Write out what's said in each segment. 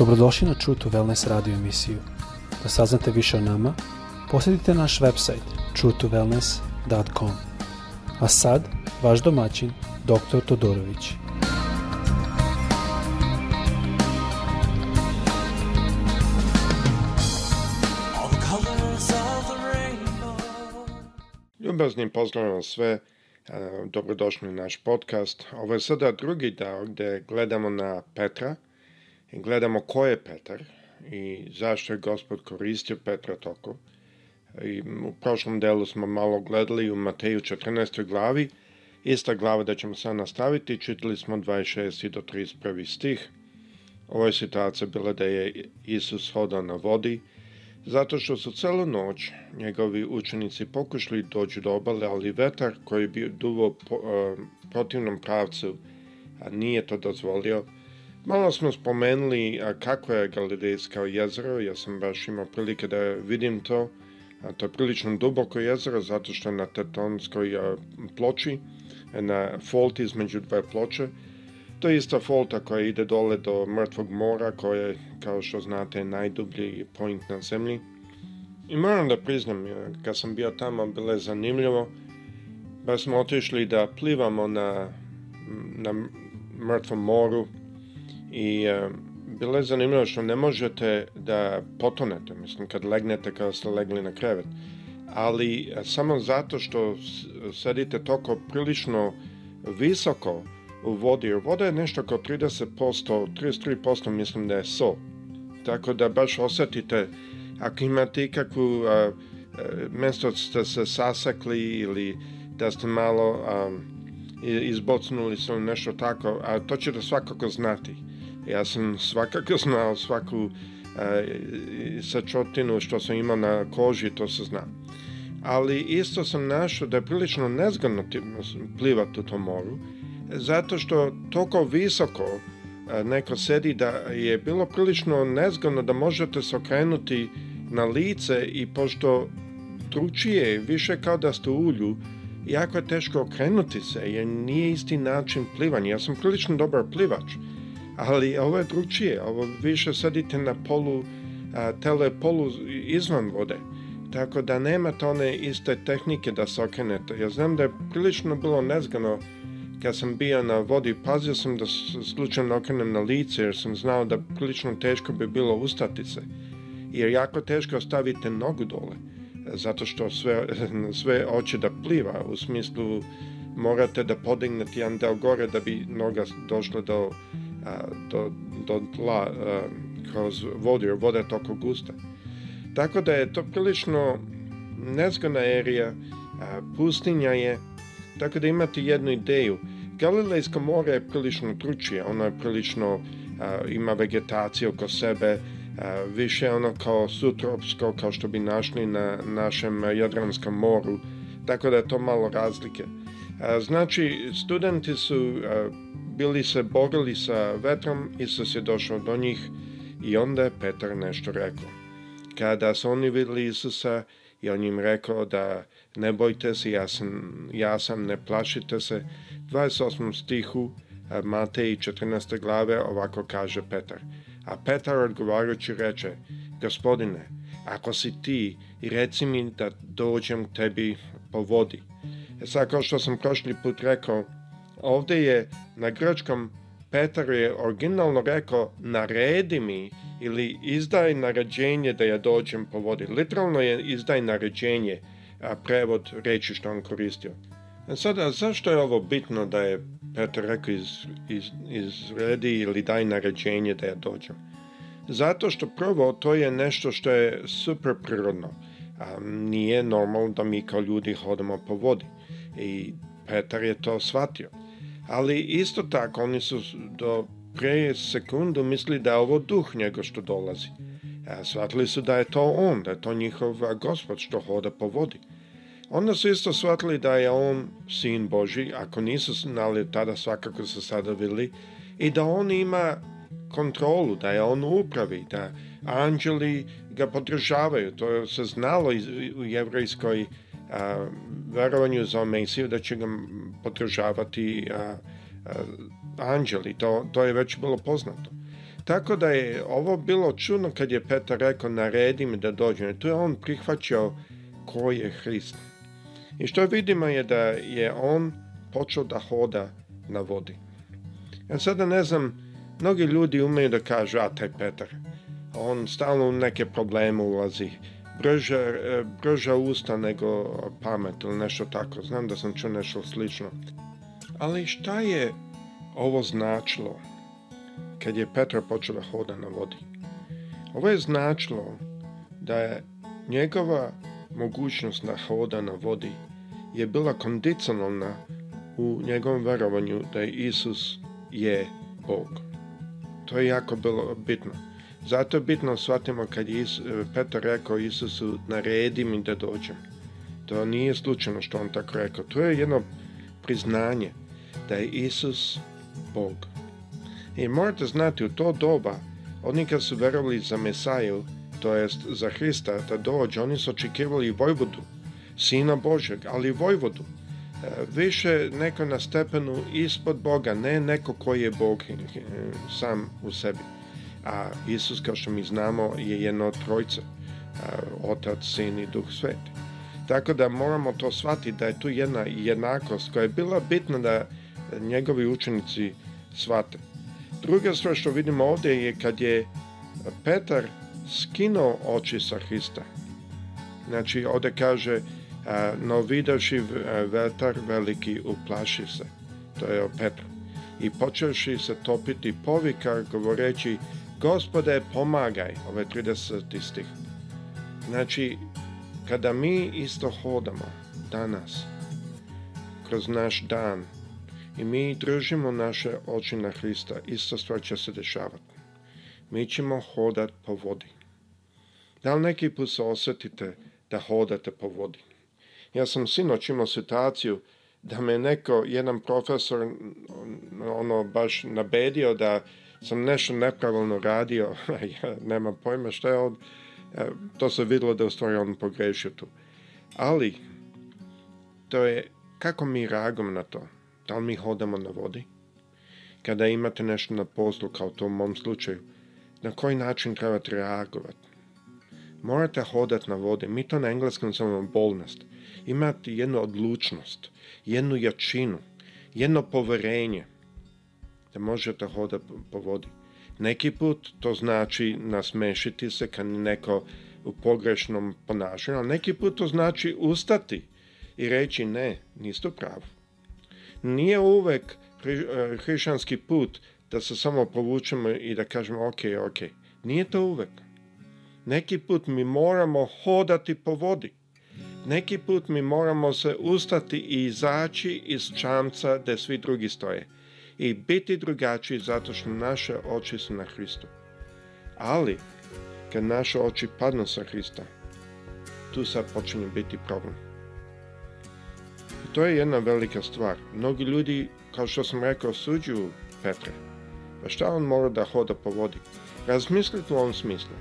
Dobrodošli na True to Wellness radio emisiju. Da saznate više o nama, posjetite naš website truetowellness.com. A sad, vaš domaćin, dr. Todorović. Ljubaznim pozdravom sve, e, dobrodošli u naš podcast. Ovo je sada drugi dao gdje gledamo na Petra, gledamo ko je Petar i zašto je gospod koristio Petra toko. I u prošlom delu smo malo gledali u Mateju 14. glavi, ista glava da ćemo sad nastaviti, čitali smo 26. do 31. stih. Ovo je situacija bila da je Isus hodao na vodi, zato što su celu noć njegovi učenici pokušali dođu do obale, ali vetar koji bi duvao po, a, eh, protivnom pravcu a nije to dozvolio, Malo smo spomenuli kako je Galilejsko jezero, ja sam baš imao prilike da vidim to. to je prilično duboko jezero zato što je na tetonskoj a, ploči, na fault između dve ploče. To je ista folta koja ide dole do Mrtvog mora, koja je, kao što znate, najdublji point na zemlji. I moram da priznam, kad sam bio tamo, bilo je zanimljivo. Baš smo otišli da plivamo na, na Mrtvom moru, i e, bilo je zanimljivo što ne možete da potonete, mislim, kad legnete, kada ste legli na krevet, ali e, samo zato što sedite toko prilično visoko u vodi, jer voda je nešto kao 30%, 33% mislim da je so, tako da baš osetite, ako imate ikakvu, a, e, e, mesto da ste se sasakli ili da ste malo a, izbocnuli se nešto tako, a to ćete svakako znati Ja sam svakako znao svaku a, e, sačotinu što sam imao na koži, to se zna. Ali isto sam našao da je prilično nezgodno plivati u tom moru, zato što toko visoko e, neko sedi da je bilo prilično nezgodno da možete se okrenuti na lice i pošto tručije više kao da ste u ulju, jako je teško okrenuti se jer nije isti način plivanja. Ja sam prilično dobar plivač, ali ovo je drugčije, ovo više sadite na polu, a, telo je polu izvan vode, tako da nemate one iste tehnike da se okrenete. Ja znam da je prilično bilo nezgano kad sam bio na vodi, pazio sam da slučajno okrenem na lice, jer sam znao da prilično teško bi bilo ustati se, jer jako teško ostavite nogu dole, zato što sve, sve oči da pliva, u smislu morate da podignete jedan deo gore da bi noga došla do do, do tla kroz vodu, jer voda je toliko gusta. Tako da je to prilično nezgodna erija, pustinja je, tako da imate jednu ideju. Galilejsko more je prilično dručije, ono je prilično, ima vegetaciju oko sebe, više ono kao sutropsko, kao što bi našli na našem Jadranskom moru, tako da je to malo razlike. Znači, studenti su bili se borili sa vetrom, Isus je došao do njih i onda je Petar nešto rekao. Kada su oni videli Isusa, i on im rekao da ne bojte se, ja sam, ja sam ne plašite se. 28. stihu Matej 14. glave ovako kaže Petar. A Petar odgovarajući reče, gospodine, ako si ti, reci mi da dođem tebi po vodi. E kao što sam prošli put rekao, Ovde je na grčkom Petar je originalno rekao naredi mi ili izdaj naređenje da ja dođem po vodi. Literalno je izdaj naređenje, a prevod reči što on koristio. E a sada, zašto je ovo bitno da je Petar rekao iz, iz, izredi ili daj naređenje da ja dođem? Zato što prvo to je nešto što je super prirodno. A, nije normalno da mi kao ljudi hodamo po vodi. I Petar je to shvatio ali isto tako oni su do pre sekundu mislili da je ovo duh njega što dolazi. A shvatili su da je to on, da je to njihov gospod što hoda po vodi. Onda su isto shvatili da je on sin Boži, ako nisu znali tada svakako su sada videli, i da on ima kontrolu, da je on upravi, da anđeli ga podržavaju. To se znalo u jevrejskoj a, verovanju za Mesiju da će ga podržavati a, a, anđeli, to, to je već bilo poznato. Tako da je ovo bilo čudno kad je Petar rekao naredi mi da dođem. Tu je on prihvaćao ko je Hrist. I što vidimo je da je on počeo da hoda na vodi. Ja sada ne znam, mnogi ljudi umeju da kažu, a taj Petar, on stalno u neke probleme ulazi, brža, e, brža usta nego pamet ili nešto tako. Znam da sam čuo nešto slično. Ali šta je ovo značilo kad je Petra počela da hoda na vodi? Ovo je značilo da je njegova mogućnost da hoda na vodi je bila kondicionalna u njegovom verovanju da Isus je Bog. To je jako bilo bitno. Zato je bitno da shvatimo kad je Petar rekao Isusu naredi mi da dođem. To nije slučajno što on tako rekao. To je jedno priznanje da je Isus Bog. I morate znati u to doba oni kad su verovali za Mesaju, to jest za Hrista da dođe, oni su očekivali Vojvodu, Sina Božeg, ali i Vojvodu. E, više neko na stepenu ispod Boga, ne neko koji je Bog e, sam u sebi. A Isus, kao što mi znamo, je jedno od trojca, Otac, Sin i Duh Sveti. Tako da moramo to shvatiti da je tu jedna jednakost koja je bila bitna da njegovi učenici shvate. Druga stvar što vidimo ovde je kad je Petar skinuo oči sa Hrista. Znači, ovde kaže, no vidavši e, vetar veliki uplaši se. To je o Petru. I počeši se topiti povika govoreći, Gospode, pomagaj, ovaj 30. stih. Znači, kada mi isto hodamo danas, kroz naš dan, i mi držimo naše oči na Hrista, isto stvar će se dešavati. Mi ćemo hodati po vodi. Da li neki put se osjetite da hodate po vodi? Ja sam sinoć imao situaciju da me neko, jedan profesor, ono, baš nabedio da sam nešto nepravilno radio, ja nemam pojma šta je on, e, to se videlo da u stvari on pogrešio tu. Ali, to je kako mi reagujemo na to. Da li mi hodamo na vodi? Kada imate nešto na poslu, kao to u mom slučaju, na koji način trebate reagovati? Morate hodati na vodi. Mi to na engleskom samo bolnost. Imate jednu odlučnost, jednu jačinu, jedno poverenje da može da hoda po vodi. Neki put to znači nasmešiti se kad neko u pogrešnom ponašanju, a neki put to znači ustati i reći ne, nisto u Nije uvek e, hrišanski put da se samo povučemo i da kažemo ok, ok. Nije to uvek. Neki put mi moramo hodati po vodi. Neki put mi moramo se ustati i izaći iz čamca gde svi drugi stoje i biti drugačiji zato što naše oči su na Hristu. Ali, kad naše oči padnu sa Hrista, tu sad počinje biti problem. I to je jedna velika stvar. Mnogi ljudi, kao što sam rekao, suđuju Petra. Pa šta on mora da hoda po vodi? Razmislite u ovom smislu.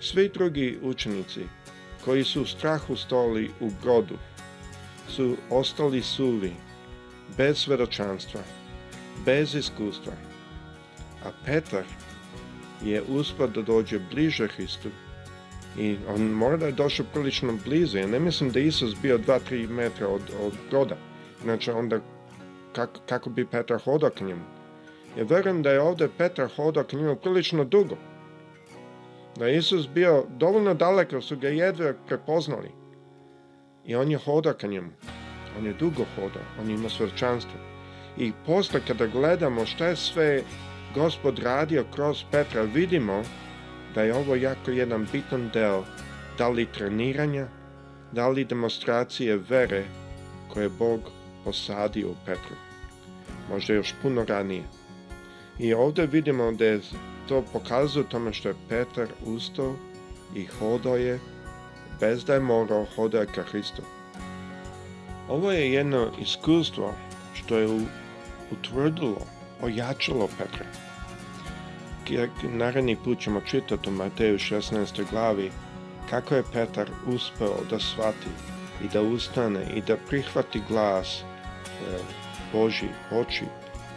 Svi drugi učenici koji su u strahu stoli u brodu su ostali suvi, bez svedočanstva, bez iskustva, a Petar je uspio da dođe bliže Hristu i on mora da je došao prilično blizu. Ja ne mislim da Isus bio 2-3 metra od, od broda. Znači onda kak, kako bi Petar hodao k njemu. Ja verujem da je ovde Petar hodao k njemu prilično dugo. Da je Isus bio dovoljno daleko, su ga jedve prepoznali. I on je hodao k njemu. On je dugo hodao, on ima svrčanstvo i posle kada gledamo šta je sve gospod radio kroz Petra, vidimo da je ovo jako jedan bitan deo, da li treniranja, da li demonstracije vere koje Bog posadio u Petru. Možda još puno ranije. I ovde vidimo da je to pokazuje tome što je Petar ustao i hodao je bez da je morao hodao ka Hristu. Ovo je jedno iskustvo što je u utvrdilo, ojačalo Petra. Naredni put ćemo čitati u Mateju 16. glavi kako je Petar uspeo da shvati i da ustane i da prihvati glas e, Boži oči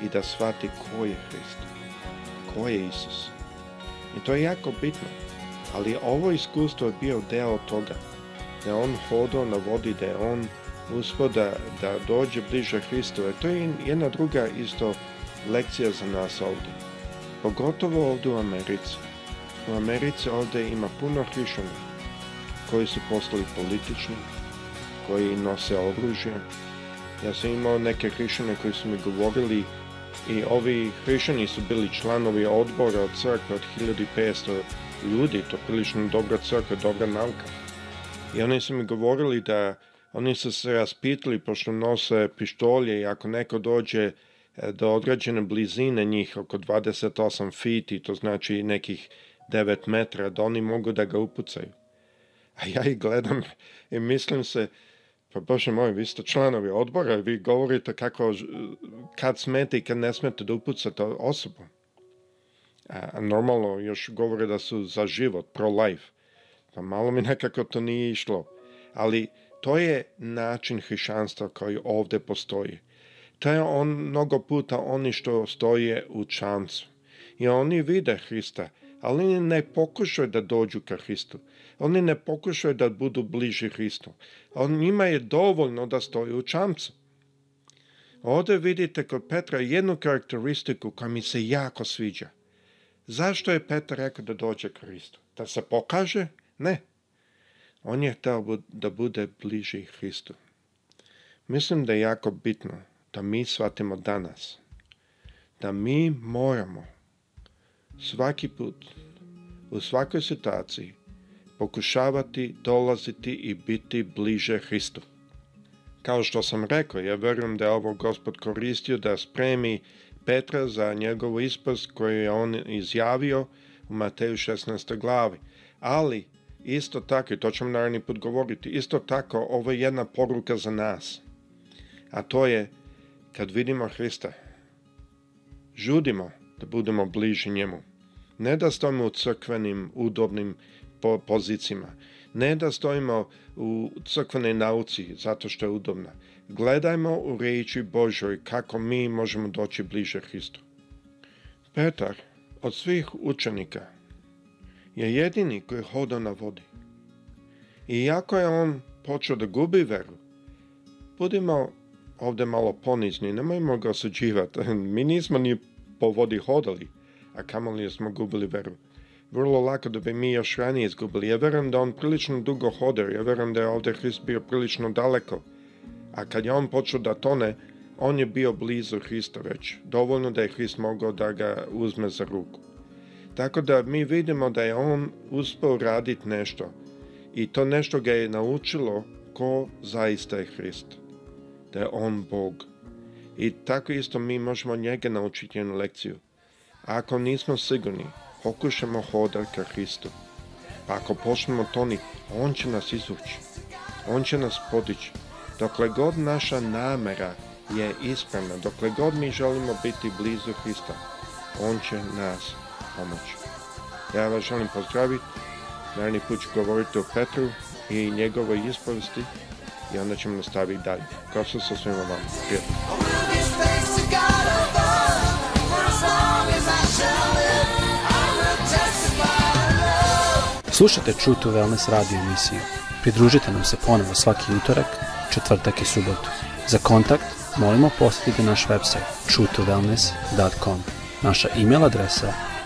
i da shvati ko je Hrist, ko je Isus. I to je jako bitno, ali ovo iskustvo je bio deo toga, da on hodao na vodi, da je on uspeo da, da dođe bliže Hristove. To je jedna druga isto lekcija za nas ovde. Pogotovo ovde u Americi. U Americi ovde ima puno hrišćana koji su postali politični, koji nose oružje. Ja sam imao neke hrišćane koji su mi govorili i ovi hrišćani su bili članovi odbora od crkve od 1500 ljudi, to prilično dobra crkva, dobra nauka. I oni su mi govorili da oni su se raspitali pošto nose pištolje i ako neko dođe e, do određene blizine njih, oko 28 feet, to znači nekih 9 metra, da oni mogu da ga upucaju. A ja ih gledam i mislim se, pa bože moj, vi ste članovi odbora i vi govorite kako, e, kad smete i kad ne smete da upucate osobu. A, normalno još govore da su za život, pro life. Pa malo mi nekako to nije išlo. Ali To je način hrišćanstva koji ovde postoji. To je on mnogo puta oni što stoje u čamcu. I oni vide Hrista, ali oni ne pokušaju da dođu ka Hristu. Oni ne pokušaju da budu bliži Hristu. On njima je dovoljno da stoje u čamcu. Ovdje vidite kod Petra jednu karakteristiku koja mi se jako sviđa. Zašto je Petar rekao da dođe k Hristu? Da se pokaže? Ne. On je hteo da bude bliži Hristu. Mislim da je jako bitno da mi shvatimo danas da mi moramo svaki put u svakoj situaciji pokušavati dolaziti i biti bliže Hristu. Kao što sam rekao, ja verujem da je ovo gospod koristio da spremi Petra za njegov ispast koji je on izjavio u Mateju 16. glavi. Ali Isto tako, i to ćemo naravni put govoriti, isto tako ovo je jedna poruka za nas. A to je, kad vidimo Hrista, žudimo da budemo bliži njemu. Ne da stojimo u crkvenim, udobnim po pozicijama. Ne da stojimo u crkvenoj nauci zato što je udobna. Gledajmo u reči Božoj kako mi možemo doći bliže Hristu. Petar od svih učenika je jedini koji hoda na vodi. Iako je on počeo da gubi veru, budimo ovde malo ponizni, nemojmo ga osuđivati. Mi nismo ni po vodi hodali, a kamoli da smo gubili veru. Vrlo lako da bi mi još ranije izgubili. Ja verujem da on prilično dugo hodao, ja verujem da je ovde Hrist bio prilično daleko. A kad je on počeo da tone, on je bio blizu Hrista već. Dovoljno da je Hrist mogao da ga uzme za ruku. Tako da mi vidimo da je on uspeo raditi nešto i to nešto ga je naučilo ko zaista je Hrist, da je on Bog. I tako isto mi možemo njega naučiti jednu lekciju. Ako nismo sigurni, pokušamo hodati ka Hristu. Pa ako počnemo toni, on će nas izvući. On će nas podići. Dokle god naša namera je ispravna, dokle god mi želimo biti blizu Hrista, on će nas pomoći. Ja vas želim pozdraviti, naredni put ću govoriti o Petru i njegovoj ispovesti i onda ćemo nastaviti dalje. Kao što sa svima vama. Slušajte True to Wellness radio emisiju. Pridružite nam se ponovo svaki utorak, četvrtak i subotu. Za kontakt molimo posjetite naš website www.truetowellness.com Naša e-mail adresa